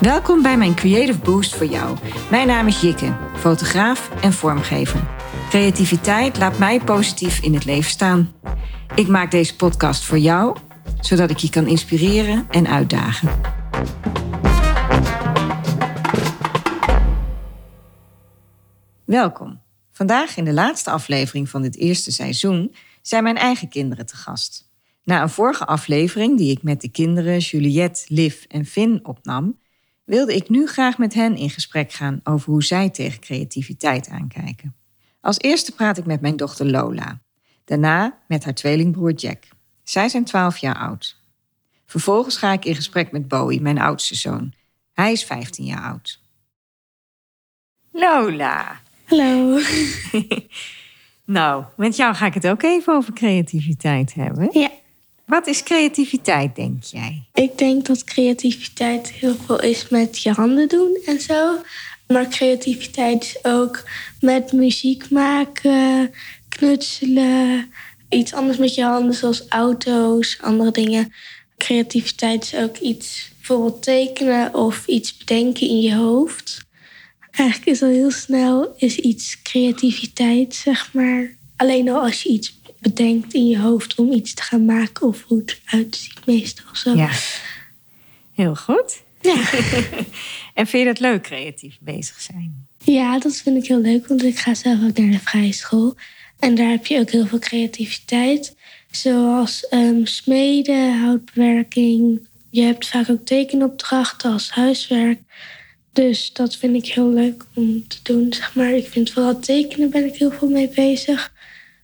Welkom bij mijn Creative Boost voor jou. Mijn naam is Jikke, fotograaf en vormgever. Creativiteit laat mij positief in het leven staan. Ik maak deze podcast voor jou, zodat ik je kan inspireren en uitdagen. Welkom. Vandaag in de laatste aflevering van dit eerste seizoen zijn mijn eigen kinderen te gast. Na een vorige aflevering die ik met de kinderen Juliette, Liv en Finn opnam, wilde ik nu graag met hen in gesprek gaan over hoe zij tegen creativiteit aankijken. Als eerste praat ik met mijn dochter Lola. Daarna met haar tweelingbroer Jack. Zij zijn 12 jaar oud. Vervolgens ga ik in gesprek met Bowie, mijn oudste zoon. Hij is 15 jaar oud. Lola. Hallo. nou, met jou ga ik het ook even over creativiteit hebben. Ja. Wat is creativiteit, denk jij? Ik denk dat creativiteit heel veel is met je handen doen en zo. Maar creativiteit is ook met muziek maken, knutselen, iets anders met je handen, zoals auto's, andere dingen. Creativiteit is ook iets, bijvoorbeeld tekenen of iets bedenken in je hoofd. Eigenlijk is al heel snel is iets creativiteit, zeg maar. Alleen al als je iets bedenkt in je hoofd om iets te gaan maken of hoe het uitziet meestal. Zo. Ja, heel goed. Ja. en vind je dat leuk, creatief bezig zijn? ja, dat vind ik heel leuk, want ik ga zelf ook naar de vrije school. En daar heb je ook heel veel creativiteit. Zoals ehm, smeden, houtbewerking. Je hebt vaak ook tekenopdrachten als huiswerk. Dus dat vind ik heel leuk om te doen. Zeg maar. Ik vind vooral tekenen ben ik heel veel mee bezig.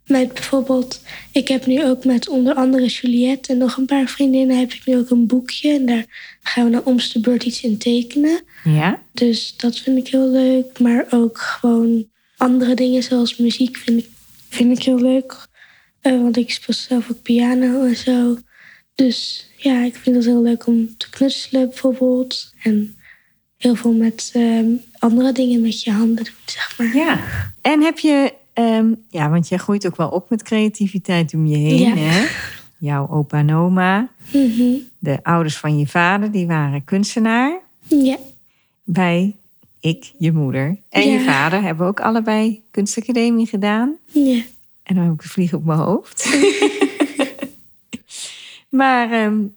Met bijvoorbeeld, ik heb nu ook met onder andere Juliette en nog een paar vriendinnen heb ik nu ook een boekje. En daar gaan we dan omste de beurt iets in tekenen. Ja. Dus dat vind ik heel leuk. Maar ook gewoon andere dingen zoals muziek vind ik, vind ik heel leuk. Uh, want ik speel zelf ook piano en zo. Dus ja, ik vind het heel leuk om te knutselen bijvoorbeeld. En heel veel met uh, andere dingen met je handen doen, zeg maar. Ja. En heb je Um, ja, want jij groeit ook wel op met creativiteit om je heen. Ja. Hè? Jouw opa en oma. Mm -hmm. De ouders van je vader, die waren kunstenaar. Ja. Bij ik, je moeder en Ja. je vader hebben ook allebei kunstacademie gedaan. Ja. En dan heb ik de vlieg op mijn hoofd. maar um,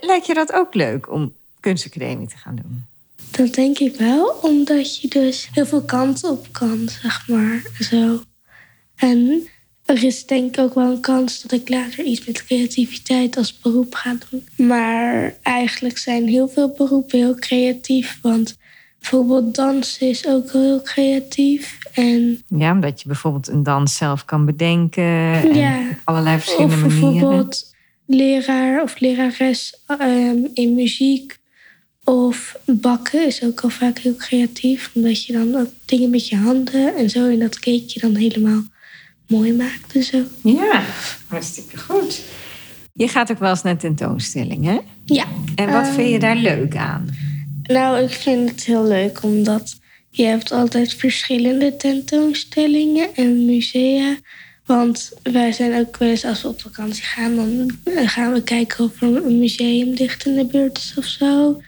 lijkt je dat ook leuk om kunstacademie te gaan doen? Dat denk ik wel, omdat je dus heel veel kanten op kan, zeg maar. Zo. En er is denk ik ook wel een kans dat ik later iets met creativiteit als beroep ga doen. Maar eigenlijk zijn heel veel beroepen heel creatief. Want bijvoorbeeld dansen is ook heel creatief. En Ja, omdat je bijvoorbeeld een dans zelf kan bedenken. En Ja. op allerlei verschillende of manieren. bijvoorbeeld leraar of lerares ehm, in muziek. Of bakken is ook al vaak heel creatief. Omdat je dan ook dingen met je handen en zo in dat cakeje dan helemaal mooi maakt en zo. Ja, hartstikke goed. Je gaat ook wel eens naar tentoonstellingen. Ja. En wat Ehm, vind je daar leuk aan? Nou, ik vind het heel leuk omdat je hebt altijd verschillende tentoonstellingen en musea. Want wij zijn ook wel eens als we op vakantie gaan, dan eh, gaan we kijken of er een museum dicht in de buurt is of zo.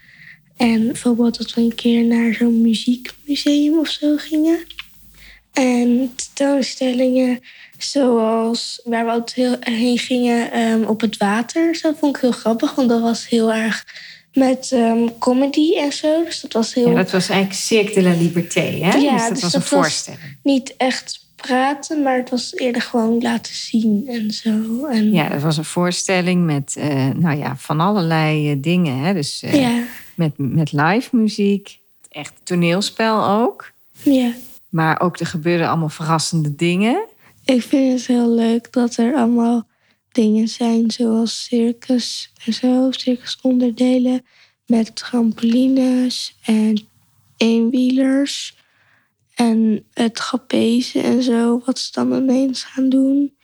En bijvoorbeeld dat we een keer naar zo'n muziekmuseum of zo gingen. En tentoonstellingen zoals waar we altijd heen gingen ehm, op het water. Dat vond ik heel grappig, want dat was heel erg met ehm, comedy en zo. Dus dat was heel Ja, dat was eigenlijk Cirque de la Liberté, hè? Ja, dus dat dus was dat een was- voorstelling. niet echt praten, maar het was eerder gewoon laten zien en zo. En Ja, dat was een voorstelling met, eh, nou ja, van allerlei eh, dingen. Hè? Dus eh, ja, met, met live muziek, echt toneelspel ook. ja. Maar ook er gebeurden allemaal verrassende dingen. Ik vind het heel leuk dat er allemaal dingen zijn zoals circus en zo, circusonderdelen met trampolines en eenwielers en het trapeze en zo, wat ze dan ineens gaan doen.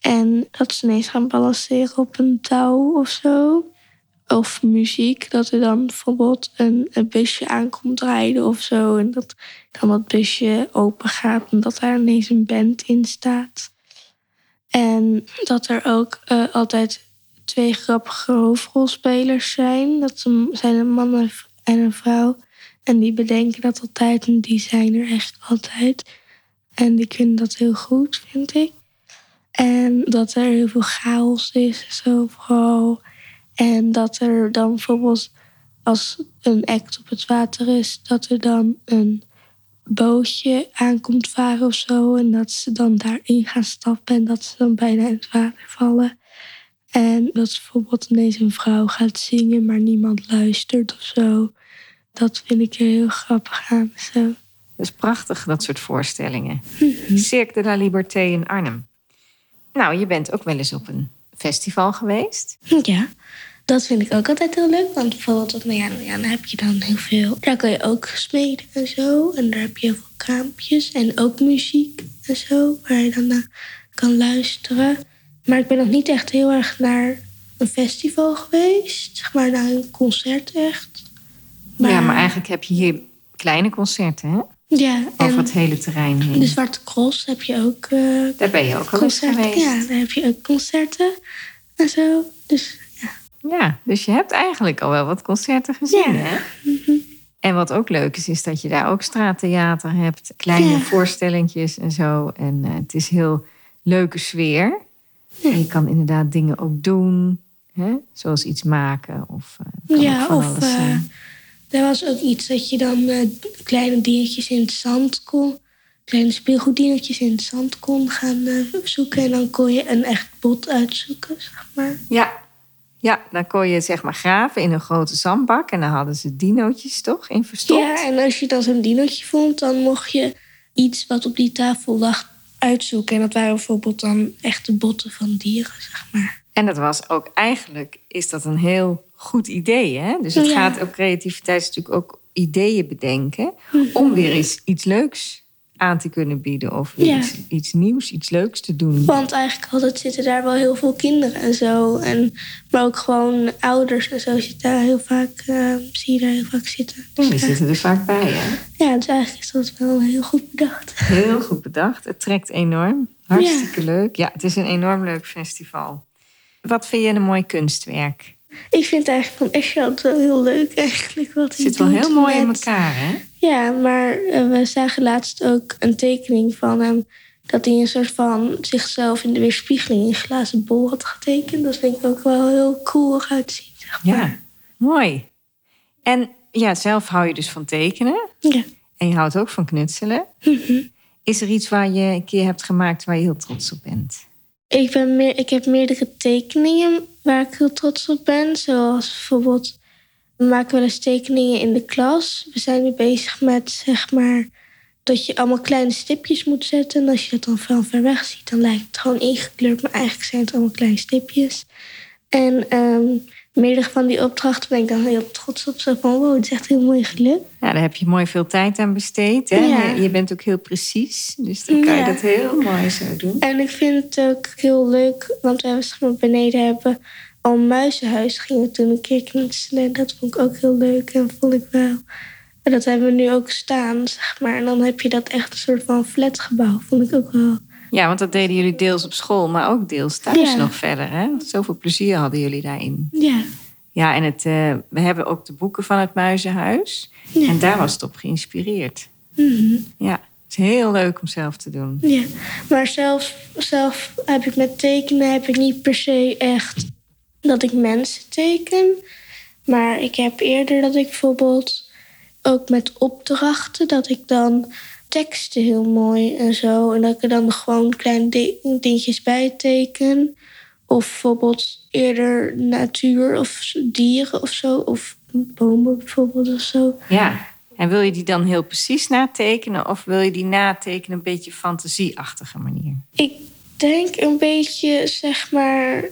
En dat ze ineens gaan balanceren op een touw of zo. Of muziek, dat er dan bijvoorbeeld een, een busje aankomt rijden of zo. En dat dan dat busje open gaat en dat daar ineens een band in staat. En dat er ook eh, altijd twee grappige hoofdrolspelers zijn. Dat zijn een man en een vrouw. En die bedenken dat altijd en die zijn er eigenlijk altijd. En die kunnen dat heel goed, vind ik. En dat er heel veel chaos is, zo vooral. En dat er dan bijvoorbeeld als een act op het water is, dat er dan een bootje aankomt varen of zo. En dat ze dan daarin gaan stappen en dat ze dan bijna in het water vallen. En dat bijvoorbeeld ineens een vrouw gaat zingen, maar niemand luistert of zo. Dat vind ik er heel grappig aan. Zo. Dat is prachtig, dat soort voorstellingen. Cirque de la Liberté in Arnhem. Nou, je bent ook wel eens op een festival geweest. Ja, dat vind ik ook altijd heel leuk. Want bijvoorbeeld op dan heb je dan heel veel. Daar kan je ook smeden en zo. En daar heb je heel veel kraampjes en ook muziek en zo. Waar je dan naar kan luisteren. Maar ik ben nog niet echt heel erg naar een festival geweest. Zeg maar naar een concert echt. Ja, maar eigenlijk heb je hier kleine concerten, hè? Ja, Over het hele terrein heen. de Zwarte Cross heb je ook eh, Daar ben je ook al eens geweest. Ja, daar heb je ook concerten en zo. Dus ja. Dus je hebt eigenlijk al wel wat concerten gezien, Ja. hè? En wat ook leuk is, is dat je daar ook straattheater hebt. Kleine Ja. voorstellingjes en zo. En eh, het is heel leuke sfeer. En je kan inderdaad dingen ook doen. Hè? Zoals iets maken of kan Ja, of, alles eh. Er was ook iets dat je dan kleine diertjes in het zand kon. Kleine speelgoeddiertjes in het zand kon gaan zoeken. En dan kon je een echt bot uitzoeken, zeg maar. Ja. Ja, dan kon je zeg maar graven in een grote zandbak. En dan hadden ze dinootjes toch in verstopt. Ja, en als je dan zo'n dinootje vond, dan mocht je iets wat op die tafel lag uitzoeken. En dat waren bijvoorbeeld dan echte botten van dieren, zeg maar. En dat was ook eigenlijk, is dat een heel goed idee. Hè? Dus het Ja. gaat ook creativiteit is natuurlijk ook ideeën bedenken. Om weer iets, iets leuks aan te kunnen bieden. Of Ja. iets, iets nieuws, iets leuks te doen. Want eigenlijk altijd zitten daar wel heel veel kinderen en zo. En, maar ook gewoon ouders en zo zitten daar heel vaak, eh, zie je daar heel vaak zitten. Dus, Die zitten er vaak bij. Hè? ja, dus eigenlijk is dat wel heel goed bedacht. Heel goed bedacht. Het trekt enorm. Hartstikke leuk. Ja, het is een enorm leuk festival. Wat vind je een mooi kunstwerk? Ik vind het eigenlijk van Eschat wel heel leuk eigenlijk. Wat Het zit wel heel mooi in elkaar, hè? Ja, maar eh, we zagen laatst ook een tekening van hem. Dat hij een soort van zichzelf in de weerspiegeling in een glazen bol had getekend. Dat vind ik ook wel heel cool eruit zien. Zeg maar. Ja, mooi. En ja, zelf hou je dus van tekenen. ja. En je houdt ook van knutselen. Is er iets waar je een keer hebt gemaakt waar je heel trots op bent? Ik, ben meer, ik heb meerdere tekeningen waar ik heel trots op ben. Zoals bijvoorbeeld, we maken wel eens tekeningen in de klas. We zijn nu bezig met, zeg maar, dat je allemaal kleine stipjes moet zetten. En als je dat dan van ver weg ziet, dan lijkt het gewoon ingekleurd. Maar eigenlijk zijn het allemaal kleine stipjes. En ehm meerdere van die opdrachten ben ik dan heel trots op. Zo van, wow, het is echt heel mooi gelukt. Ja, daar heb je mooi veel tijd aan besteed. Hè? Ja. Je bent ook heel precies. Dus dan kan je dat heel mooi zo doen. En ik vind het ook heel leuk, want we hebben beneden hebben al muizenhuis gingen toen een keer knutselen. En dat vond ik ook heel leuk en vond ik wel. En dat hebben we nu ook staan, zeg maar. En dan heb je dat echt een soort van flatgebouw, vond ik ook wel. Ja, want dat deden jullie deels op school, maar ook deels thuis Ja. nog verder. Hè? Zoveel plezier hadden jullie daarin. Ja, Ja, en het, eh, we hebben ook de boeken van het Muizenhuis. Ja. En daar was het op geïnspireerd. Mhm. Ja, het is heel leuk om zelf te doen. ja. Maar zelf, zelf heb ik met tekenen heb ik niet per se echt dat ik mensen teken. Maar ik heb eerder dat ik bijvoorbeeld ook met opdrachten, dat ik dan teksten heel mooi en zo. En dat ik er dan gewoon kleine di- dingetjes bij teken. Of bijvoorbeeld eerder natuur of dieren of zo. Of bomen bijvoorbeeld of zo. Ja. En wil je die dan heel precies natekenen? Of wil je die natekenen een beetje fantasieachtige manier? Ik denk een beetje, zeg maar,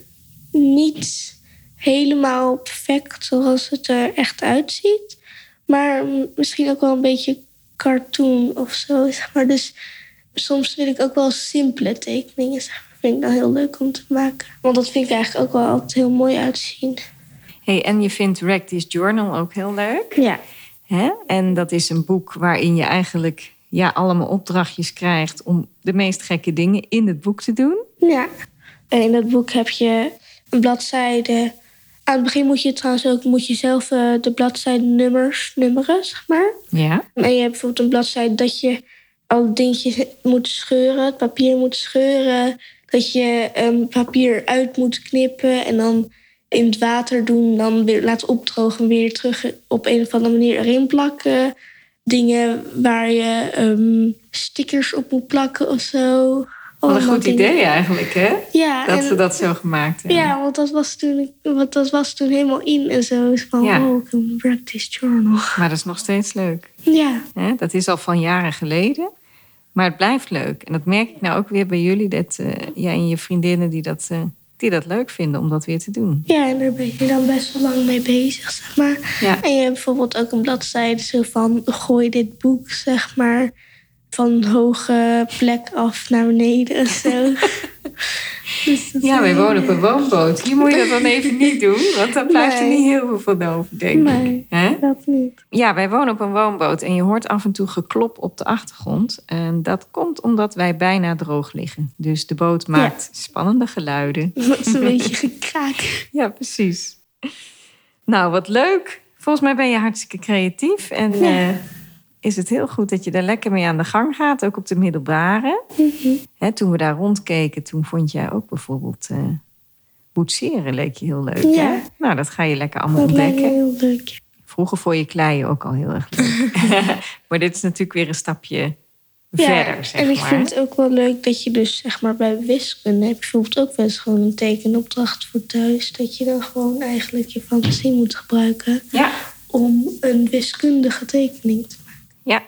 niet helemaal perfect zoals het er echt uitziet. Maar misschien ook wel een beetje cartoon of zo. Zeg maar. Dus soms wil ik ook wel simpele tekeningen. Zeg maar. Vind ik dan heel leuk om te maken. Want dat vind ik eigenlijk ook wel altijd heel mooi uitzien. Hey, en je vindt Rack This Journal ook heel leuk. Ja. Hè? En dat is een boek waarin je eigenlijk ja, allemaal opdrachtjes krijgt om de meest gekke dingen in het boek te doen. Ja. En in dat boek heb je een bladzijde Aan het begin moet je trouwens ook moet je zelf uh, de bladzijdenummers nummeren, zeg maar. Ja. En je hebt bijvoorbeeld een bladzijde dat je al dingetjes moet scheuren, het papier moet scheuren. Dat je um, papier uit moet knippen en dan in het water doen. Dan weer laten opdrogen weer terug op een of andere manier erin plakken. Dingen waar je um, stickers op moet plakken of zo. Wat een goed idee eigenlijk, hè? Ja. Dat ze dat zo gemaakt hebben. Ja, want dat was toen, want dat was toen helemaal in en zo. Van, ja. oh, een practice journal. Maar dat is nog steeds leuk. Ja. Dat is al van jaren geleden. Maar het blijft leuk. En dat merk ik nou ook weer bij jullie. Dat uh, jij en je vriendinnen die dat, uh, die dat leuk vinden om dat weer te doen. Ja, en daar ben je dan best wel lang mee bezig, zeg maar. Ja. En je hebt bijvoorbeeld ook een bladzijde zo van... gooi dit boek, zeg maar van hoge plek af naar beneden en zo. dus ja, wij wonen op een woonboot. Hier moet je dat dan even niet doen, want dan blijft nee. er niet heel veel van over, denk ik. Nee, He? dat niet. Ja, wij wonen op een woonboot en je hoort af en toe geklop op de achtergrond. En dat komt omdat wij bijna droog liggen. Dus de boot maakt ja. spannende geluiden. Dat is een beetje gekraak. Ja, precies. Nou, wat leuk. Volgens mij ben je hartstikke creatief en... Ja. Uh, is het heel goed dat je daar lekker mee aan de gang gaat, ook op de middelbare. Mm -hmm. He, toen we daar rondkeken, toen vond jij ook bijvoorbeeld uh, boetseren leek je heel leuk. Ja. Hè? Nou, dat ga je lekker allemaal dat ontdekken. heel leuk. Vroeger vond je kleien ook al heel erg leuk. maar dit is natuurlijk weer een stapje ja, verder, zeg en ik maar. vind het ook wel leuk dat je dus, zeg maar, bij wiskunde heb je bijvoorbeeld ook wel eens gewoon een tekenopdracht voor thuis. Dat je dan gewoon eigenlijk je fantasie moet gebruiken Ja. om een wiskundige tekening te maken. Ja.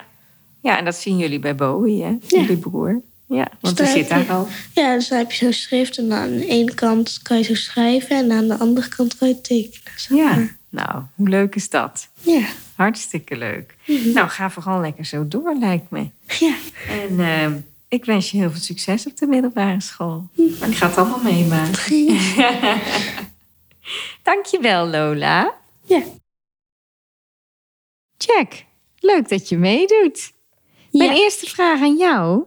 ja, en dat zien jullie bij Bowie, hè? Jullie broer. Ja, want daar zit daar al. Ja, dus dan heb je zo'n schrift en aan de ene kant kan je zo schrijven en aan de andere kant kan je tekenen. zeg Ja, nou, hoe leuk is dat? Ja. Hartstikke leuk. Mhm. Nou, ga vooral lekker zo door, lijkt me. Ja. En eh, ik wens je heel veel succes op de middelbare school. Maar ik ga het allemaal meemaken. Dankjewel, Lola. Ja. Jack, leuk dat je meedoet. Mijn eerste vraag aan jou.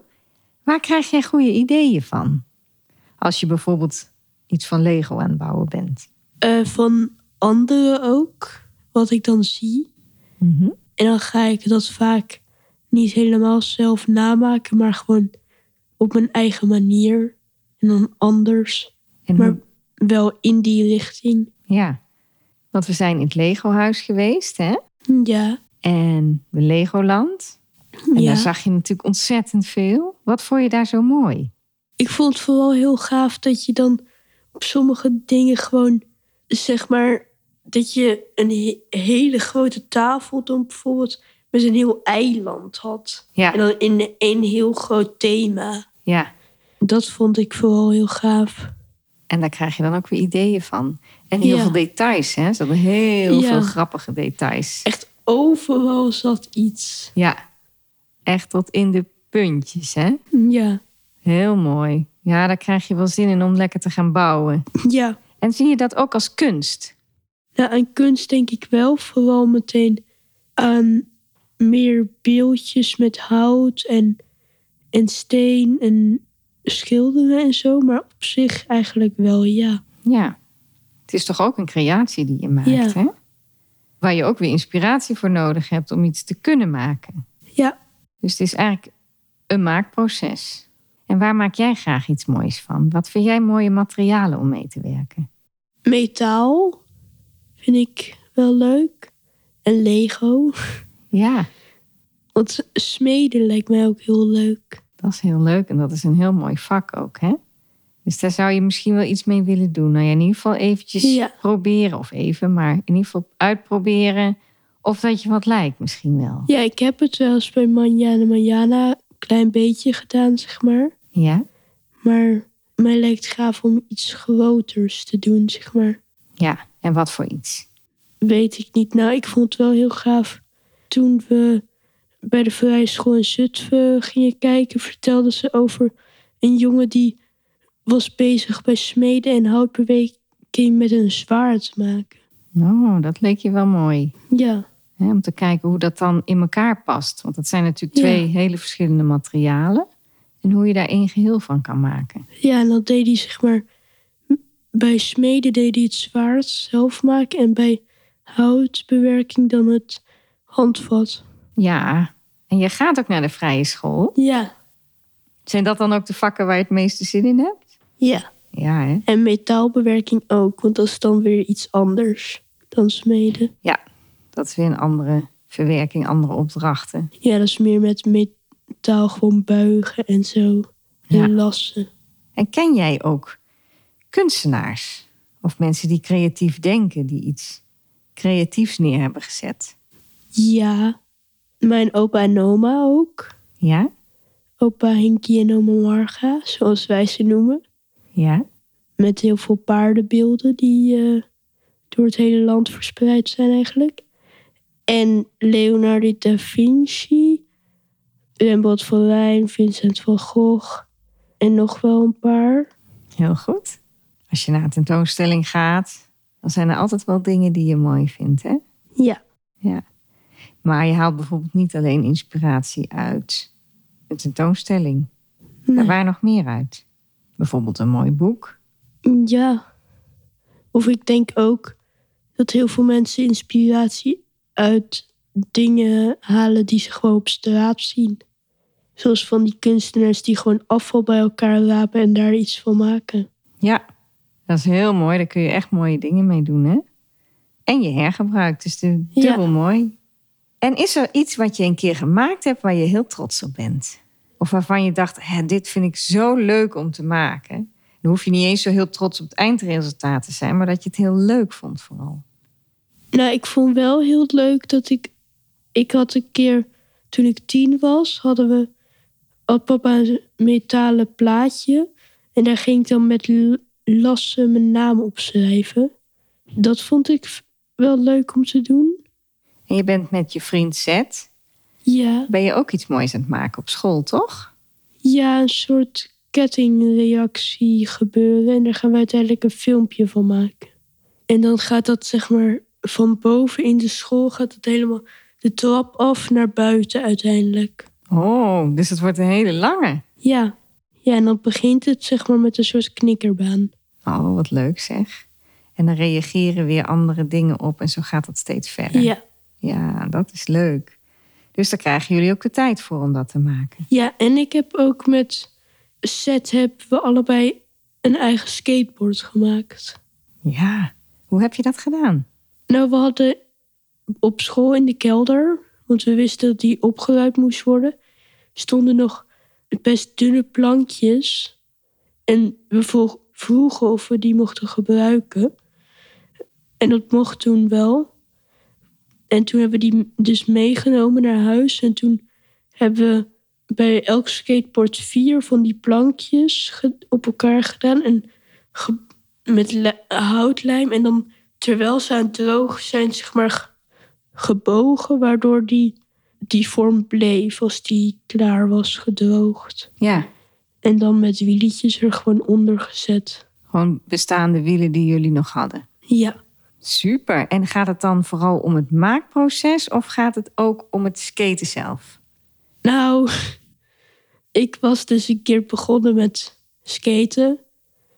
Waar krijg jij goede ideeën van? Als je bijvoorbeeld iets van Lego aan het bouwen bent. Eh, van anderen ook, wat ik dan zie. Mhm. En dan ga ik dat vaak niet helemaal zelf namaken, maar gewoon op mijn eigen manier. En dan anders, En maar hoe- wel in die richting. ja, want we zijn in het Lego-huis geweest, hè? Ja, En de Legoland. En ja. daar zag je natuurlijk ontzettend veel. Wat vond je daar zo mooi? Ik vond het vooral heel gaaf dat je dan op sommige dingen gewoon, zeg maar, dat je een he- hele grote tafel dan bijvoorbeeld met een heel eiland had. Ja, En dan in één heel groot thema. ja. Dat vond ik vooral heel gaaf. En daar krijg je dan ook weer ideeën van. En heel Ja. veel details, hè? Ze hadden heel Ja. veel grappige details. Echt overal zat iets. Ja, echt tot in de puntjes, hè? Ja, Heel mooi. Ja, daar krijg je wel zin in om lekker te gaan bouwen. ja. En zie je dat ook als kunst? Nou, aan kunst denk ik wel vooral meteen aan meer beeldjes met hout en, en steen en schilderen en zo. Maar op zich eigenlijk wel, ja. Ja. Het is toch ook een creatie die je maakt, Ja. hè? Waar je ook weer inspiratie voor nodig hebt om iets te kunnen maken. Ja, Dus het is eigenlijk een maakproces. En waar maak jij graag iets moois van? Wat vind jij mooie materialen om mee te werken? metaal vind ik wel leuk. En Lego. Ja, Want smeden lijkt mij ook heel leuk. dat is heel leuk en dat is een heel mooi vak ook, hè? Dus daar zou je misschien wel iets mee willen doen. Nou ja, in ieder geval eventjes Ja. proberen of even, maar in ieder geval uitproberen of dat je wat lijkt misschien wel. Ja, ik heb het wel eens bij Manjana Manjana een klein beetje gedaan, zeg maar. Ja? Maar mij lijkt gaaf om iets groters te doen, zeg maar. Ja, en wat voor iets? Weet ik niet. Nou, ik vond het wel heel gaaf. Toen we bij de vrije school in Zutphen gingen kijken, vertelden ze over een jongen die was bezig bij smeden en houtbewerking met een zwaard te maken. Oh, dat leek je wel mooi. Ja, om te kijken hoe dat dan in elkaar past. Want dat zijn natuurlijk Ja. twee hele verschillende materialen. En hoe je daar één geheel van kan maken. ja en dan deed hij zeg maar bij smeden deed hij het zwaard zelf maken en bij houtbewerking dan het handvat. Ja, en je gaat ook naar de vrije school. Ja, Zijn dat dan ook de vakken waar je het meeste zin in hebt? Ja. Ja, hè? En metaalbewerking ook, want dat is dan weer iets anders dan smeden. Dat is weer een andere verwerking, andere opdrachten. Ja, dat is meer met metaal gewoon buigen en zo. En Ja. lassen. En ken jij ook kunstenaars? Of mensen die creatief denken, die iets creatiefs neer hebben gezet? Ja, mijn opa en oma ook. Ja? Opa Hinkie en oma Marga, zoals wij ze noemen. Ja? Met heel veel paardenbeelden die eh, door het hele land verspreid zijn eigenlijk. En Leonardo da Vinci, Rembrandt van Rijn, Vincent van Gogh en nog wel een paar. Heel goed. Als je naar een tentoonstelling gaat, dan zijn er altijd wel dingen die je mooi vindt, hè? Ja, Ja. Maar je haalt bijvoorbeeld niet alleen inspiratie uit een tentoonstelling. nee. Er waar nog meer uit. Bijvoorbeeld een mooi boek. ja. Of ik denk ook dat heel veel mensen inspiratie uit dingen halen die ze gewoon op straat zien. Zoals van die kunstenaars die gewoon afval bij elkaar rapen en daar iets van maken. Ja, dat is heel mooi. Daar kun je echt mooie dingen mee doen, hè? En je hergebruikt, dus de- Ja. dubbel mooi. En is er iets wat je een keer gemaakt hebt waar je heel trots op bent? Of waarvan je dacht, dit vind ik zo leuk om te maken. Dan hoef je niet eens zo heel trots op het eindresultaat te zijn, maar dat je het heel leuk vond vooral. Nou, ik vond wel heel leuk dat ik. Ik had een keer, toen ik tien was, hadden we. Had papa een metalen plaatje. En daar ging ik dan met lassen mijn naam opschrijven. Dat vond ik wel leuk om te doen. En je bent met je vriend Zet. Ja, Ben je ook iets moois aan het maken op school, toch? ja een soort kettingreactie gebeuren. En daar gaan we uiteindelijk een filmpje van maken. En dan gaat dat zeg maar van boven in de school gaat het helemaal de trap af naar buiten uiteindelijk. Oh, dus het wordt een hele lange. Ja. Ja, en dan begint het zeg maar met een soort knikkerbaan. Oh, wat leuk zeg. En dan reageren weer andere dingen op en zo gaat dat steeds verder. Ja. Ja, dat is leuk. Dus daar krijgen jullie ook de tijd voor om dat te maken. Ja, en ik heb ook met Seth hebben we allebei een eigen skateboard gemaakt. Ja, hoe heb je dat gedaan? Nou, we hadden op school in de kelder, want we wisten dat die opgeruimd moest worden, stonden nog best dunne plankjes. En we vroeg- vroegen of we die mochten gebruiken. En dat mocht toen wel. En toen hebben we die dus meegenomen naar huis. En toen hebben we bij elk skateboard vier van die plankjes op elkaar gedaan. En ge- met li- houtlijm. En dan terwijl ze aan het droog zijn, zeg maar ge- gebogen. Waardoor die, die vorm bleef als die klaar was gedroogd. Ja, En dan met wieltjes er gewoon onder gezet. gewoon bestaande wielen die jullie nog hadden. Ja. Super. En gaat het dan vooral om het maakproces of gaat het ook om het skaten zelf? Nou, ik was dus een keer begonnen met skaten.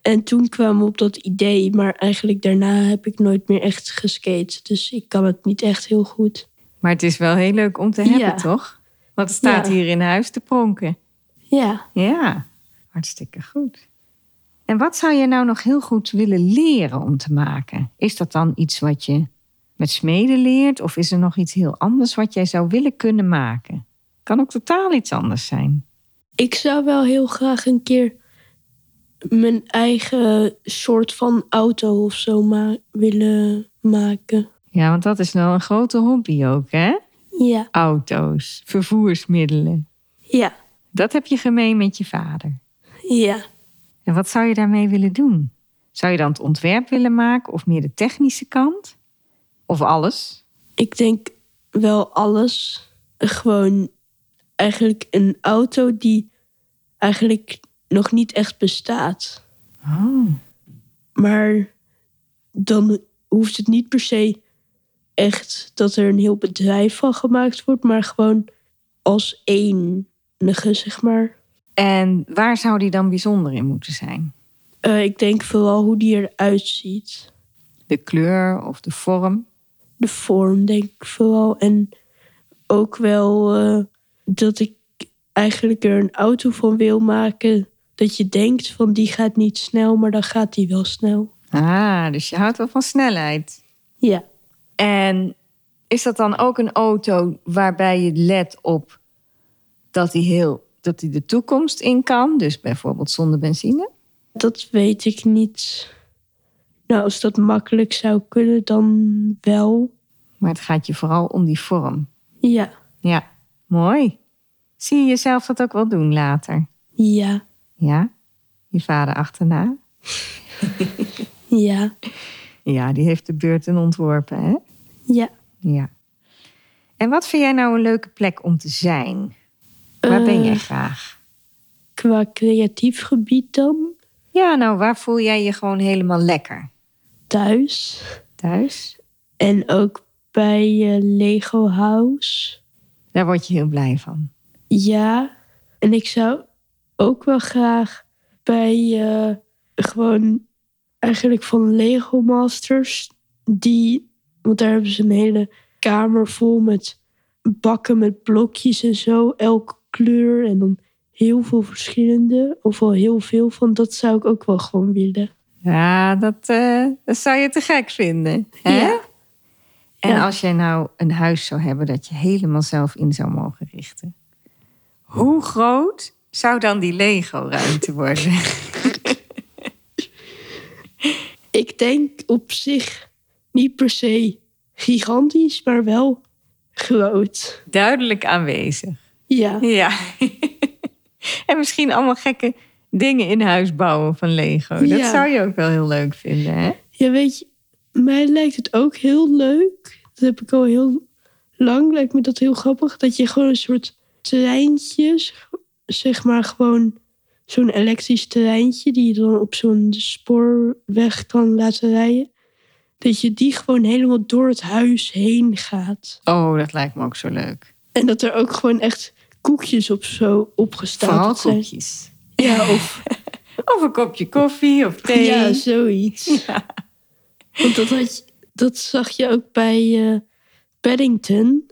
En toen kwam we op dat idee, maar eigenlijk daarna heb ik nooit meer echt geskate. Dus ik kan het niet echt heel goed. Maar het is wel heel leuk om te Ja. hebben, toch? Want het staat Ja. hier in huis te pronken. Ja, Ja, hartstikke goed. En wat zou je nou nog heel goed willen leren om te maken? Is dat dan iets wat je met smeden leert? Of is er nog iets heel anders wat jij zou willen kunnen maken? Kan ook totaal iets anders zijn. ik zou wel heel graag een keer mijn eigen soort van auto of zo ma- willen maken. Ja, want dat is wel een grote hobby ook, hè? Ja, Auto's, vervoersmiddelen. ja, Dat heb je gemeen met je vader. ja. En wat zou je daarmee willen doen? Zou je dan het ontwerp willen maken of meer de technische kant? Of alles? Ik denk wel alles. Gewoon eigenlijk een auto die eigenlijk nog niet echt bestaat. Oh, Maar dan hoeft het niet per se echt dat er een heel bedrijf van gemaakt wordt, maar gewoon als enige, zeg maar. En waar zou die dan bijzonder in moeten zijn? Eh, ik denk vooral hoe die eruit ziet. De kleur of de vorm? De vorm, denk ik vooral. En ook wel eh, dat ik eigenlijk er een auto van wil maken. Dat je denkt van die gaat niet snel, maar dan gaat die wel snel. Ah, dus je houdt wel van snelheid. Ja. En is dat dan ook een auto waarbij je let op dat die, heel, dat die de toekomst in kan? Dus bijvoorbeeld zonder benzine? Dat weet ik niet. Nou, als dat makkelijk zou kunnen, dan wel. Maar het gaat je vooral om die vorm. Ja. Ja, mooi. Zie je jezelf dat ook wel doen later? Ja. Ja? Je vader achterna? Ja. Ja, die heeft de beurten ontworpen, hè? Ja. Ja. En wat vind jij nou een leuke plek om te zijn? Waar ben jij Eh, graag? Qua creatief gebied dan? Ja, nou, waar voel jij je gewoon helemaal lekker? Thuis. Thuis? En ook bij eh, Lego House. Daar word je heel blij van. Ja. En ik zou ook wel graag bij eh, gewoon eigenlijk van Lego Masters. Die, want daar hebben ze een hele kamer vol met bakken met blokjes en zo. Elke kleur en dan heel veel verschillende. Of wel heel veel van. Dat zou ik ook wel gewoon willen. Ja, dat, eh, dat zou je te gek vinden. Hè? Ja. En Ja. als jij nou een huis zou hebben dat je helemaal zelf in zou mogen richten. Hoe groot zou dan die Lego-ruimte worden? Ik denk op zich niet per se gigantisch, maar wel groot. Duidelijk aanwezig. Ja. Ja. en misschien allemaal gekke dingen in huis bouwen van Lego. Dat zou je ook wel heel leuk vinden, hè? Ja, weet je, mij lijkt het ook heel leuk. Dat heb ik al heel lang. Lijkt me dat heel grappig. Dat je gewoon een soort treintjes, zeg maar gewoon zo'n elektrisch treintje die je dan op zo'n spoorweg kan laten rijden. Dat je die gewoon helemaal door het huis heen gaat. Oh, dat lijkt me ook zo leuk. En dat er ook gewoon echt koekjes op zo opgestapeld Vooral zijn. koekjes. Ja, of Of een kopje koffie of thee. ja, zoiets. Want dat, had je- dat zag je ook bij eh, Paddington.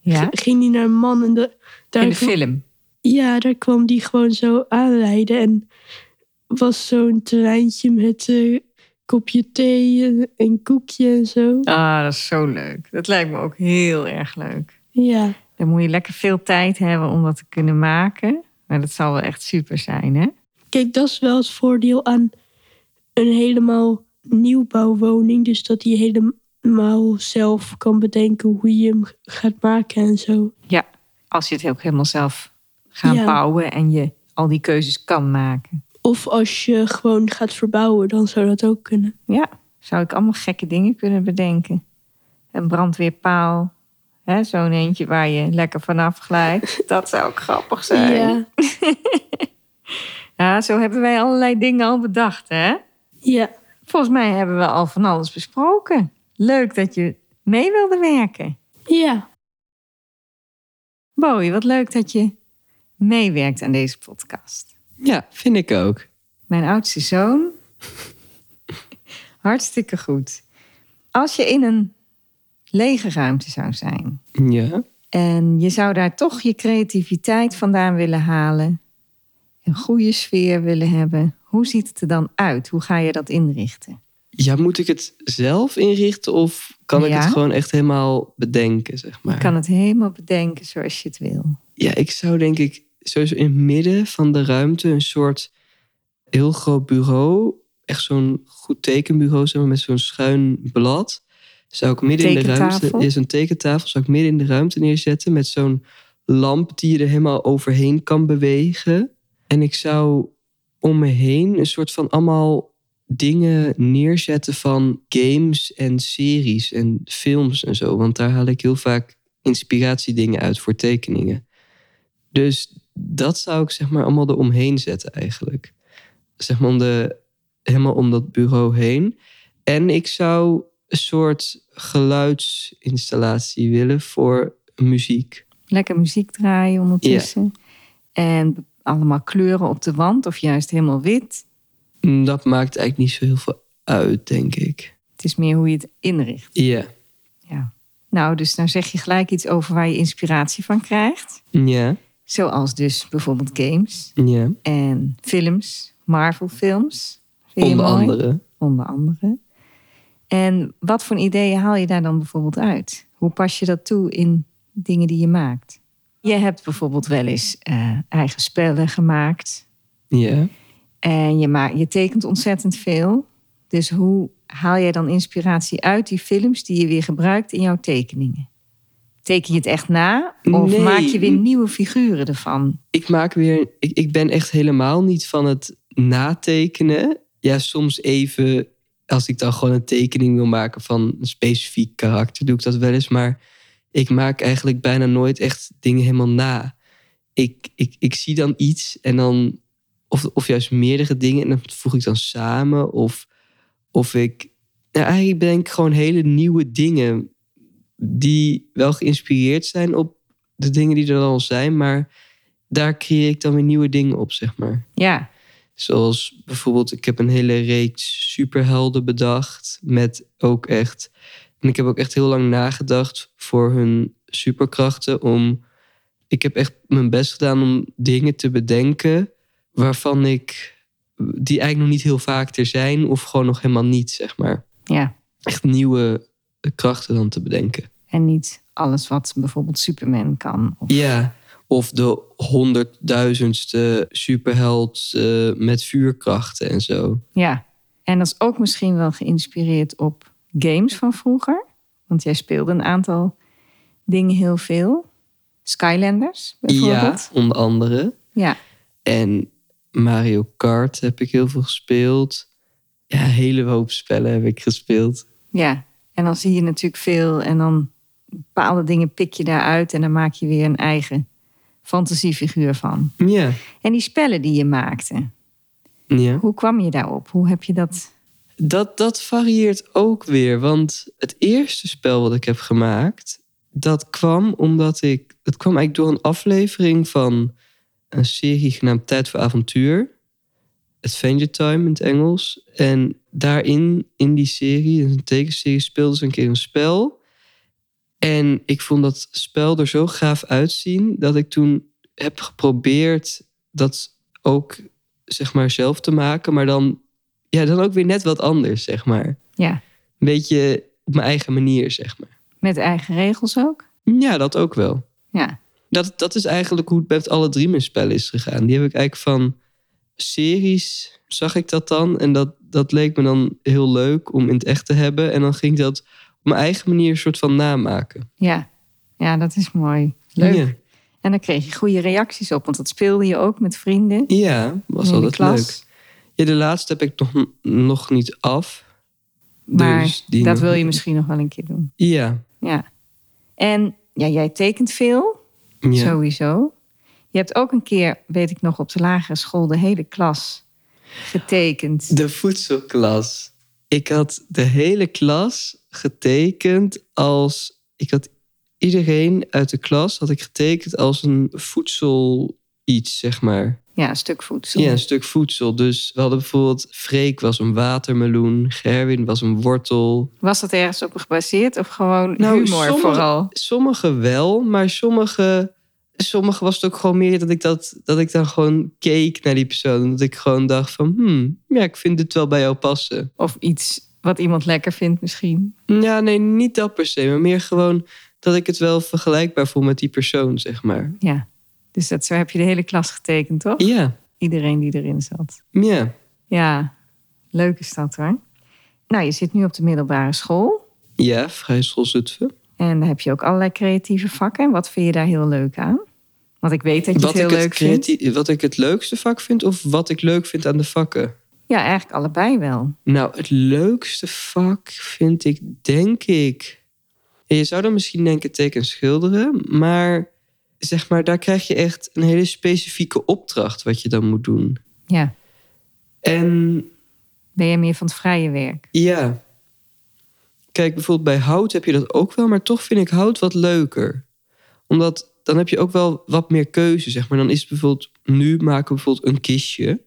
Ja, Ging die naar een man en de, daar, in de kwam- film. ja, daar kwam die gewoon zo aanrijden. En was zo'n treintje met een kopje thee en een koekje en zo. Ah, dat is zo leuk. Dat lijkt me ook heel erg leuk. Ja, Dan moet je lekker veel tijd hebben om dat te kunnen maken. Maar dat zal wel echt super zijn, hè? kijk, dat is wel het voordeel aan een helemaal nieuwbouwwoning. Dus dat je helemaal zelf kan bedenken hoe je hem gaat maken en zo. Ja, als je het ook helemaal zelf gaat Ja. bouwen en je al die keuzes kan maken. Of als je gewoon gaat verbouwen, dan zou dat ook kunnen. Ja, zou ik allemaal gekke dingen kunnen bedenken. Een brandweerpaal. Hè, Zo'n eentje waar je lekker vanaf glijdt. Dat zou ook grappig zijn. Ja. Ja. zo hebben wij allerlei dingen al bedacht, hè? Ja. Volgens mij hebben we al van alles besproken. Leuk dat je mee wilde werken. Ja. Bowie, wat leuk dat je meewerkt aan deze podcast. Ja, vind ik ook. Mijn oudste zoon. Hartstikke goed. Als je in een lege ruimte zou zijn Ja. en je zou daar toch je creativiteit vandaan willen halen, een goede sfeer willen hebben, hoe ziet het er dan uit? Hoe ga je dat inrichten? Ja, moet ik het zelf inrichten of kan ik het gewoon echt helemaal bedenken, zeg maar? Je kan het helemaal bedenken zoals je het wil. Ja, ik zou denk ik sowieso in het midden van de ruimte een soort heel groot bureau, echt zo'n goed tekenbureau, zeg maar, met zo'n schuin blad. Zou ik midden in de ruimte, ja, zo'n tekentafel, zou ik midden in de ruimte neerzetten met zo'n lamp die je er helemaal overheen kan bewegen. En ik zou om me heen een soort van allemaal dingen neerzetten van games en series en films en zo. Want daar haal ik heel vaak inspiratiedingen uit voor tekeningen. Dus dat zou ik zeg maar allemaal eromheen zetten eigenlijk. Zeg maar om de, helemaal om dat bureau heen. En ik zou een soort geluidsinstallatie willen voor muziek. Lekker muziek draaien ondertussen. En allemaal kleuren op de wand of juist helemaal wit. Mm, Dat maakt eigenlijk niet zo heel veel uit, denk ik. Het is meer hoe je het inricht. Ja. Ja. Nou, dus dan zeg je gelijk iets over waar je inspiratie van krijgt. Ja. Zoals dus bijvoorbeeld games Ja. en films, Marvel-films. Vind je Onder andere. Onder andere. En wat voor ideeën haal je daar dan bijvoorbeeld uit? Hoe pas je dat toe in dingen die je maakt? Je hebt bijvoorbeeld wel eens eh, eigen spellen gemaakt. Ja. En je, maakt, je tekent ontzettend veel. Dus hoe haal jij dan inspiratie uit die films die je weer gebruikt in jouw tekeningen? Teken je het echt na? Of Nee. maak je weer nieuwe figuren ervan? Ik maak weer. Ik, ik ben echt helemaal niet van het natekenen. Ja, soms even. Als ik dan gewoon een tekening wil maken van een specifiek karakter, doe ik dat wel eens. Maar ik maak eigenlijk bijna nooit echt dingen helemaal na. Ik, ik, ik zie dan iets en dan. Of, of juist meerdere dingen en dat voeg ik dan samen. Of, of ik. Nou, eigenlijk ben ik gewoon hele nieuwe dingen. Die wel geïnspireerd zijn op de dingen die er al zijn. Maar daar creëer ik dan weer nieuwe dingen op, zeg maar. Ja, Zoals bijvoorbeeld, ik heb een hele reeks superhelden bedacht. Met ook echt. En ik heb ook echt heel lang nagedacht voor hun superkrachten. Om. Ik heb echt mijn best gedaan om dingen te bedenken. waarvan ik. die eigenlijk nog niet heel vaak er zijn. of gewoon nog helemaal niet, zeg maar. ja. Echt nieuwe krachten dan te bedenken. En niet alles wat bijvoorbeeld Superman kan. Of, Ja, of de honderdduizendste superheld eh, met vuurkrachten en zo. Ja, en dat is ook misschien wel geïnspireerd op games van vroeger. Want jij speelde een aantal dingen heel veel. Skylanders Ja, bijvoorbeeld. onder andere. Ja, En Mario Kart heb ik heel veel gespeeld. Ja, een hele hoop spellen heb ik gespeeld. ja. En dan zie je natuurlijk veel en dan bepaalde dingen pik je daaruit en dan maak je weer een eigen fantasiefiguur van. Ja, En die spellen die je maakte, ja. hoe kwam je daarop? Hoe heb je dat? Dat, dat varieert ook weer. Want het eerste spel wat ik heb gemaakt, dat kwam omdat ik. Het kwam eigenlijk door een aflevering van een serie genaamd Tijd voor Avontuur. Adventure Time in het Engels. En daarin, in die serie, een tekenserie, speelden ze een keer een spel. En ik vond dat spel er zo gaaf uitzien dat ik toen heb geprobeerd dat ook zeg maar zelf te maken, maar dan ja, dan ook weer net wat anders, zeg maar. Ja, Een beetje op mijn eigen manier, zeg maar. met eigen regels ook? Ja, dat ook wel. Ja, Dat, dat is eigenlijk hoe het met alle drie mijn spellen is gegaan. Die heb ik eigenlijk van series, zag ik dat dan. En dat, dat leek me dan heel leuk om in het echt te hebben. En dan ging ik dat mijn eigen manier een soort van namaken. ja. Ja, dat is mooi. Leuk. Ja, En dan kreeg je goede reacties op, want dat speelde je ook met vrienden. ja was altijd leuk. Ja, de laatste heb ik nog, nog niet af. Maar Dus die dat nog- wil je misschien nog wel een keer doen. Ja, Ja. En ja, jij tekent veel, ja. sowieso. Je hebt ook een keer, weet ik nog, op de lagere school de hele klas getekend. De voedselklas. Ik had de hele klas getekend als. Ik had iedereen uit de klas had ik getekend als een voedsel iets, zeg maar. Ja, een stuk voedsel. Ja, een stuk voedsel. Dus we hadden bijvoorbeeld Freek was een watermeloen, Gerwin was een wortel. Was dat ergens op gebaseerd of gewoon Nou, humor sommige- vooral? Sommige wel, maar sommige, sommige was het ook gewoon meer dat ik, dat, dat ik dan gewoon keek naar die persoon. Dat ik gewoon dacht van, hmm, ja, ik vind dit wel bij jou passen. Of iets wat iemand lekker vindt misschien? Ja, nee, niet dat per se, maar meer gewoon dat ik het wel vergelijkbaar voel met die persoon, zeg maar. Ja. Dus dat, zo heb je de hele klas getekend, toch? Ja, Iedereen die erin zat. ja, Ja, leuk is dat hoor. Nou, je zit nu op de middelbare school. ja, vrij school Zutphen. En daar heb je ook allerlei creatieve vakken. Wat vind je daar heel leuk aan? Want ik weet dat je Wat het heel ik het, leuk vindt. wat ik het leukste vak vind of wat ik leuk vind aan de vakken? Ja, eigenlijk allebei wel. Nou, het leukste vak vind ik, denk ik. Je zou dan misschien denken teken schilderen, maar zeg maar, daar krijg je echt een hele specifieke opdracht wat je dan moet doen. Ja. En Ben je meer van het vrije werk? ja, kijk, bijvoorbeeld bij hout heb je dat ook wel, maar toch vind ik hout wat leuker. Omdat dan heb je ook wel wat meer keuze, zeg maar. Dan is bijvoorbeeld, nu maken we bijvoorbeeld een kistje.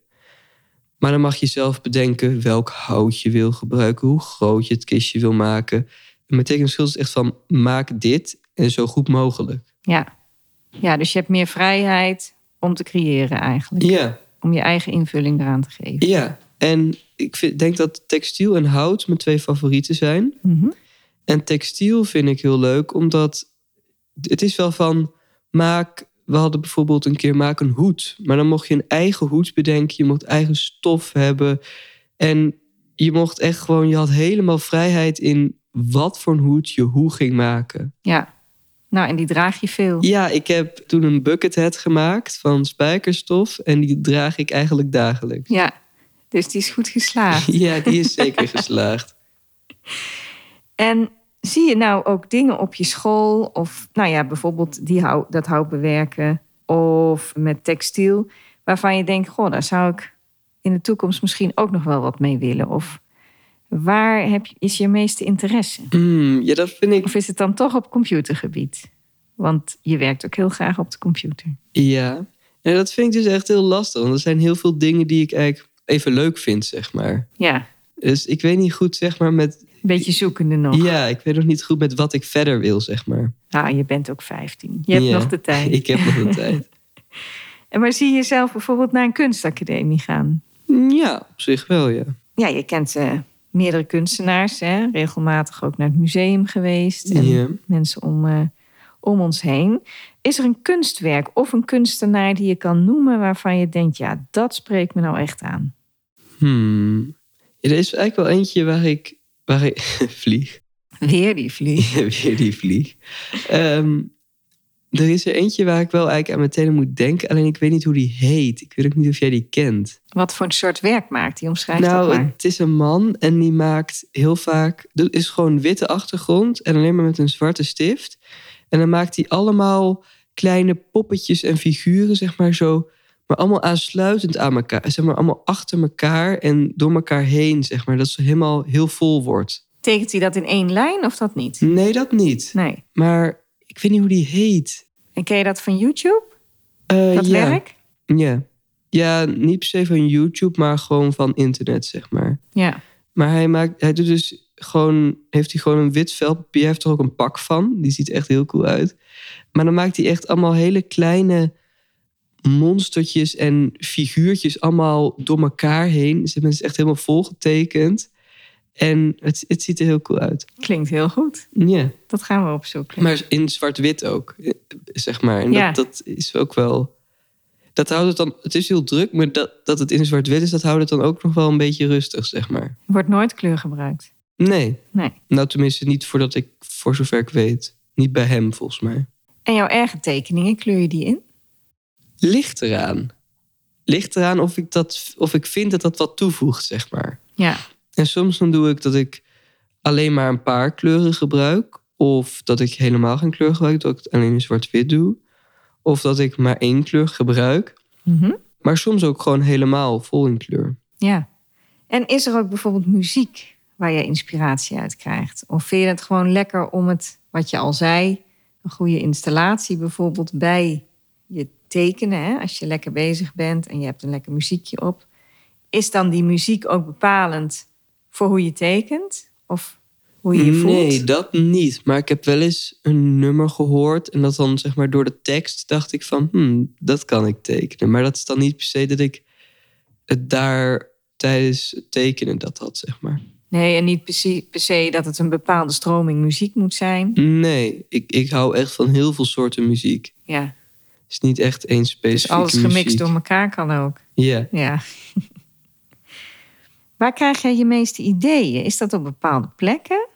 Maar dan mag je zelf bedenken welk hout je wil gebruiken, hoe groot je het kistje wil maken. En met tekenschil is echt van maak dit en zo goed mogelijk. Ja. ja, dus je hebt meer vrijheid om te creëren eigenlijk. Ja, Om je eigen invulling eraan te geven. ja. En ik vind, denk dat textiel en hout mijn twee favorieten zijn. Mhm. En textiel vind ik heel leuk, omdat het is wel van maak. We hadden bijvoorbeeld een keer maak een hoed, maar dan mocht je een eigen hoed bedenken. Je mocht eigen stof hebben en je mocht echt gewoon. Je had helemaal vrijheid in wat voor een hoed je hoe ging maken. Ja. Nou, en die draag je veel. Ja, ik heb toen een bucket hat gemaakt van spijkerstof en die draag ik eigenlijk dagelijks. Ja, dus die is goed geslaagd. Ja, die is zeker geslaagd. En zie je nou ook dingen op je school, of nou ja, bijvoorbeeld die hou, dat hout bewerken, of met textiel, waarvan je denkt, goh, daar zou ik in de toekomst misschien ook nog wel wat mee willen? Of waar heb je, is je meeste interesse? Mm, ja, dat vind ik Of is het dan toch op computergebied? Want je werkt ook heel graag op de computer. Ja, en dat vind ik dus echt heel lastig. Want er zijn heel veel dingen die ik eigenlijk even leuk vind, zeg maar. Ja, Dus ik weet niet goed, zeg maar, met... een beetje zoekende nog. Ja, ik weet nog niet goed met wat ik verder wil, zeg maar. Nou, je bent ook 15. Je hebt Ja, nog de tijd. Ik heb nog de tijd. En maar zie je jezelf bijvoorbeeld naar een kunstacademie gaan? Ja, op zich wel, ja. Ja, je kent eh, meerdere kunstenaars, hè? regelmatig ook naar het museum geweest. En Ja. mensen om, eh, om ons heen. Is er een kunstwerk of een kunstenaar die je kan noemen waarvan je denkt, ja, dat spreekt me nou echt aan? Hmm. Er is eigenlijk wel eentje waar ik... Waar ik vlieg. Weer die vlieg. Weer die vlieg. Ehm, er is er eentje waar ik wel eigenlijk aan meteen aan moet denken. Alleen ik weet niet hoe die heet. Ik weet ook niet of jij die kent. Wat voor een soort werk maakt die? Omschrijf dat Nou, maar. het is een man en die maakt heel vaak. Het is gewoon witte achtergrond en alleen maar met een zwarte stift. En dan maakt hij allemaal kleine poppetjes en figuren, zeg maar zo. Maar allemaal aansluitend aan elkaar. Zeg maar allemaal achter elkaar en door elkaar heen, zeg maar. Dat ze helemaal heel vol wordt. Tekent hij dat in één lijn of dat niet? Nee, dat niet. Nee. Maar ik weet niet hoe die heet. En ken je dat van YouTube? Eh, Dat ja. werk? Ja. Ja, niet per se van YouTube, maar gewoon van internet, zeg maar. Ja. Maar hij maakt, hij doet dus gewoon, heeft hij gewoon een wit velpapier. Hij heeft er ook een pak van. Die ziet echt heel cool uit. Maar dan maakt hij echt allemaal hele kleine monstertjes en figuurtjes allemaal door elkaar heen. Ze hebben het echt helemaal volgetekend. En het, het ziet er heel cool uit. Klinkt heel goed. Ja, Dat gaan we opzoeken. maar in zwart-wit ook, eh, zeg maar. En Ja. dat, dat is ook wel... Dat houdt het dan... Het is heel druk, maar dat, dat het in zwart-wit is... dat houdt het dan ook nog wel een beetje rustig, zeg maar. Wordt nooit kleur gebruikt. Nee, Nee. Nou, tenminste niet voordat ik, voor zover ik weet. Niet bij hem, volgens mij. En jouw eigen tekeningen, kleur je die in? Ligt eraan. Ligt eraan of ik, dat, of ik vind dat dat wat toevoegt, zeg maar. Ja. En soms dan doe ik dat ik alleen maar een paar kleuren gebruik. Of dat ik helemaal geen kleur gebruik, dat ik het alleen in zwart-wit doe. Of dat ik maar één kleur gebruik. Mhm. Maar soms ook gewoon helemaal vol in kleur. Ja. En is er ook bijvoorbeeld muziek waar je inspiratie uit krijgt? Of vind je het gewoon lekker om het, wat je al zei, een goede installatie bijvoorbeeld bij je tekenen, hè? als je lekker bezig bent en je hebt een lekker muziekje op, is dan die muziek ook bepalend voor hoe je tekent? Of hoe je je voelt? Nee, dat niet. Maar ik heb wel eens een nummer gehoord. En dat dan zeg maar door de tekst dacht ik van... Hmm, dat kan ik tekenen. Maar dat is dan niet per se dat ik het daar tijdens het tekenen dat had, zeg maar. Nee, en niet per se, per se dat het een bepaalde stroming muziek moet zijn. Nee, ik, ik hou echt van heel veel soorten muziek. Ja, is niet echt één dus specifieke alles gemixt muziek. door elkaar kan ook. Ja. Ja. Waar krijg jij je meeste ideeën? Is dat op bepaalde plekken?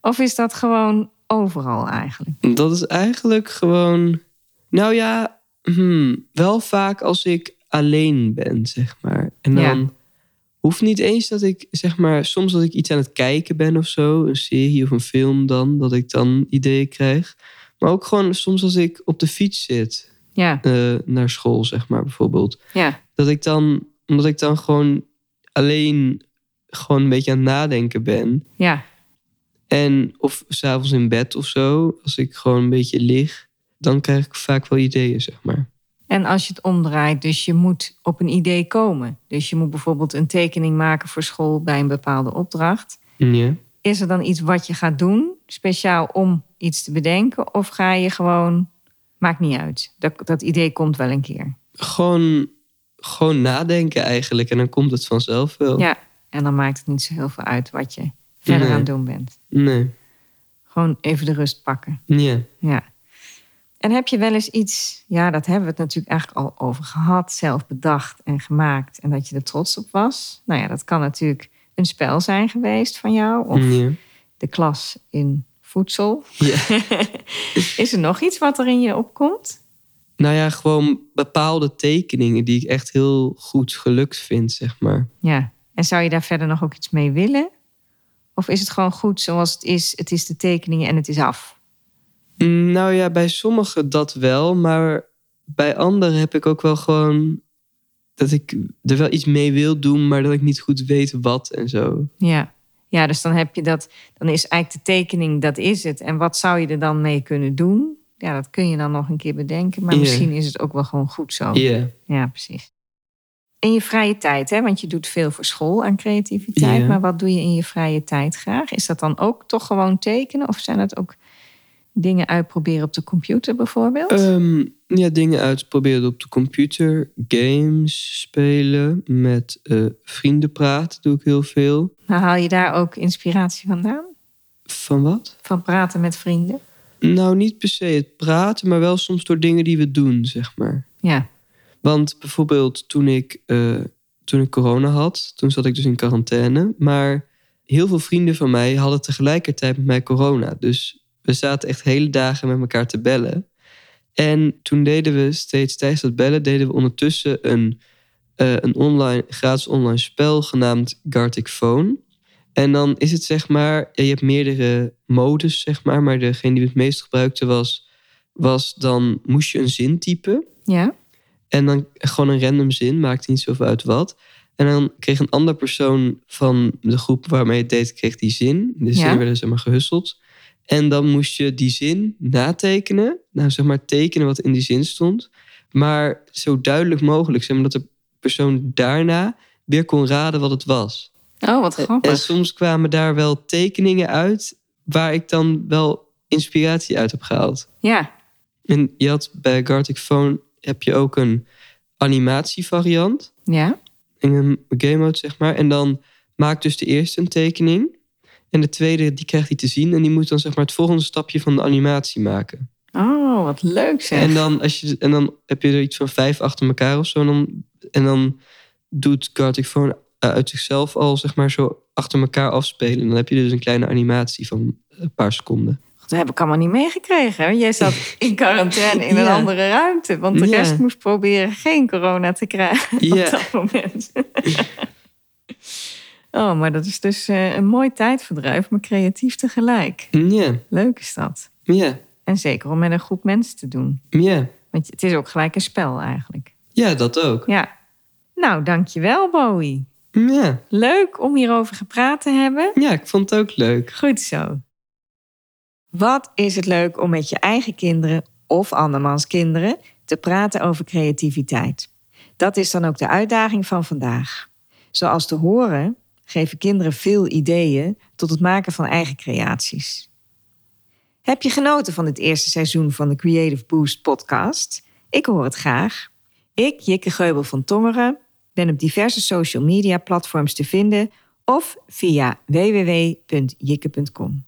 Of is dat gewoon overal eigenlijk? Dat is eigenlijk gewoon... Nou ja, hmm, wel vaak als ik alleen ben, zeg maar. En dan Ja. hoeft niet eens dat ik, zeg maar... Soms dat ik iets aan het kijken ben of zo. Een serie of een film dan. Dat ik dan ideeën krijg. Maar ook gewoon soms als ik op de fiets zit. Ja, eh, naar school, zeg maar, bijvoorbeeld. ja, Dat ik dan... Omdat ik dan gewoon alleen... Gewoon een beetje aan het nadenken ben. ja. En of s'avonds in bed of zo, als ik gewoon een beetje lig, dan krijg ik vaak wel ideeën, zeg maar. En als je het omdraait, dus je moet op een idee komen. Dus je moet bijvoorbeeld een tekening maken voor school bij een bepaalde opdracht. Ja. Is er dan iets wat je gaat doen, speciaal om iets te bedenken? Of ga je gewoon, maakt niet uit, dat, dat idee komt wel een keer. Gewoon, gewoon nadenken eigenlijk. En dan komt het vanzelf wel. Ja, en dan maakt het niet zo heel veel uit wat je verder Nee. aan het doen bent. Nee. Gewoon even de rust pakken. Ja. Ja. En heb je wel eens iets, ja, dat hebben we het natuurlijk eigenlijk al over gehad, zelf bedacht en gemaakt en dat je er trots op was? Nou ja, dat kan natuurlijk een spel zijn geweest van jou of Ja. de klas in voedsel. Ja. Is er nog iets wat er in je opkomt? Nou ja, gewoon bepaalde tekeningen die ik echt heel goed gelukt vind, zeg maar. Ja. En zou je daar verder nog ook iets mee willen? Of is het gewoon goed zoals het is? Het is de tekeningen en het is af. Nou ja, bij sommigen dat wel, maar bij anderen heb ik ook wel gewoon dat ik er wel iets mee wil doen, maar dat ik niet goed weet wat en zo. Ja. Ja, dus dan heb je dat. Dan is eigenlijk de tekening, dat is het. En wat zou je er dan mee kunnen doen? Ja, dat kun je dan nog een keer bedenken. Maar misschien is het ook wel gewoon goed zo. Ja. Ja, precies. In je vrije tijd, hè? want je doet veel voor school aan creativiteit. Maar wat doe je in je vrije tijd graag? Is dat dan ook toch gewoon tekenen? Of zijn dat ook dingen uitproberen op de computer bijvoorbeeld? Ehm, ja, dingen uitproberen op de computer, games spelen, met eh, vrienden praten doe ik heel veel. Maar haal je daar ook inspiratie vandaan? Van wat? Van praten met vrienden? Nou, niet per se het praten, maar wel soms door dingen die we doen, zeg maar. Ja, Want bijvoorbeeld toen ik, eh, toen ik corona had, toen zat ik dus in quarantaine. Maar heel veel vrienden van mij hadden tegelijkertijd met mij corona. Dus we zaten echt hele dagen met elkaar te bellen. En toen deden we steeds tijdens dat bellen, deden we ondertussen een, eh, een online, gratis online spel genaamd Gartic Phone. En dan is het zeg maar, je hebt meerdere modus zeg maar, maar degene die we het meest gebruikte was, was dan moest je een zin typen. ja, En dan gewoon een random zin, maakt niet zoveel uit wat. En dan kreeg een andere persoon van de groep waarmee je het deed, kreeg die zin. De zin Ja. werden zeg maar gehusseld. En dan moest je die zin natekenen. Nou, zeg maar tekenen wat in die zin stond. Maar zo duidelijk mogelijk, zeg maar, dat de persoon daarna weer kon raden wat het was. Oh, wat En grappig. soms kwamen daar wel tekeningen uit waar ik dan wel inspiratie uit heb gehaald. Ja, En je had bij Gartic Phone heb je ook een animatievariant. ja, In een game mode, zeg maar. En dan maakt dus de eerste een tekening. En de tweede, die krijgt hij te zien. En die moet dan zeg maar het volgende stapje van de animatie maken. Oh, wat leuk zeg. En dan, als je, en dan heb je er iets van vijf achter elkaar of zo. En dan, en dan doet Gartic Phone eh, uit zichzelf al zeg maar zo achter elkaar afspelen. En dan heb je dus een kleine animatie van een paar seconden. Dat heb ik allemaal niet meegekregen. Jij zat in quarantaine in een andere ruimte. Want de Ja. rest moest proberen geen corona te krijgen op Ja. dat moment. oh, maar dat is dus eh, een mooi tijdverdrijf, maar creatief tegelijk. Ja, Leuk is dat. ja, En zeker om met een groep mensen te doen. ja. Want het is ook gelijk een spel eigenlijk. Ja, dat ook. Ja. Nou, dankjewel Bowie. Ja. Leuk om hierover gepraat te hebben. ja, ik vond het ook leuk. Goed zo. Wat is het leuk om met je eigen kinderen of andermans kinderen te praten over creativiteit? Dat is dan ook de uitdaging van vandaag. Zoals te horen geven kinderen veel ideeën tot het maken van eigen creaties. Heb je genoten van dit eerste seizoen van de Creative Boost podcast? Ik hoor het graag. Ik, Jikke Geubel van Tongeren, ben op diverse social media platforms te vinden of via www.jikke.com.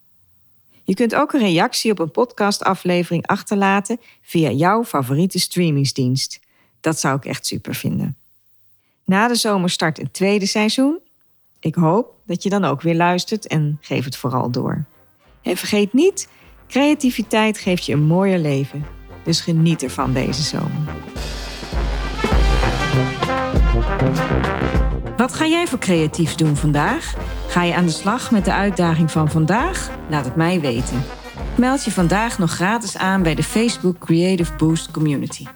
Je kunt ook een reactie op een podcastaflevering achterlaten via jouw favoriete streamingsdienst. Dat zou ik echt super vinden. Na de zomer start een tweede seizoen. Ik hoop dat je dan ook weer luistert en geef het vooral door. En vergeet niet, creativiteit geeft je een mooier leven. Dus geniet ervan deze zomer. Wat ga jij voor creatiefs doen vandaag? Ga je aan de slag met de uitdaging van vandaag? Laat het mij weten. Meld je vandaag nog gratis aan bij de Facebook Creative Boost Community.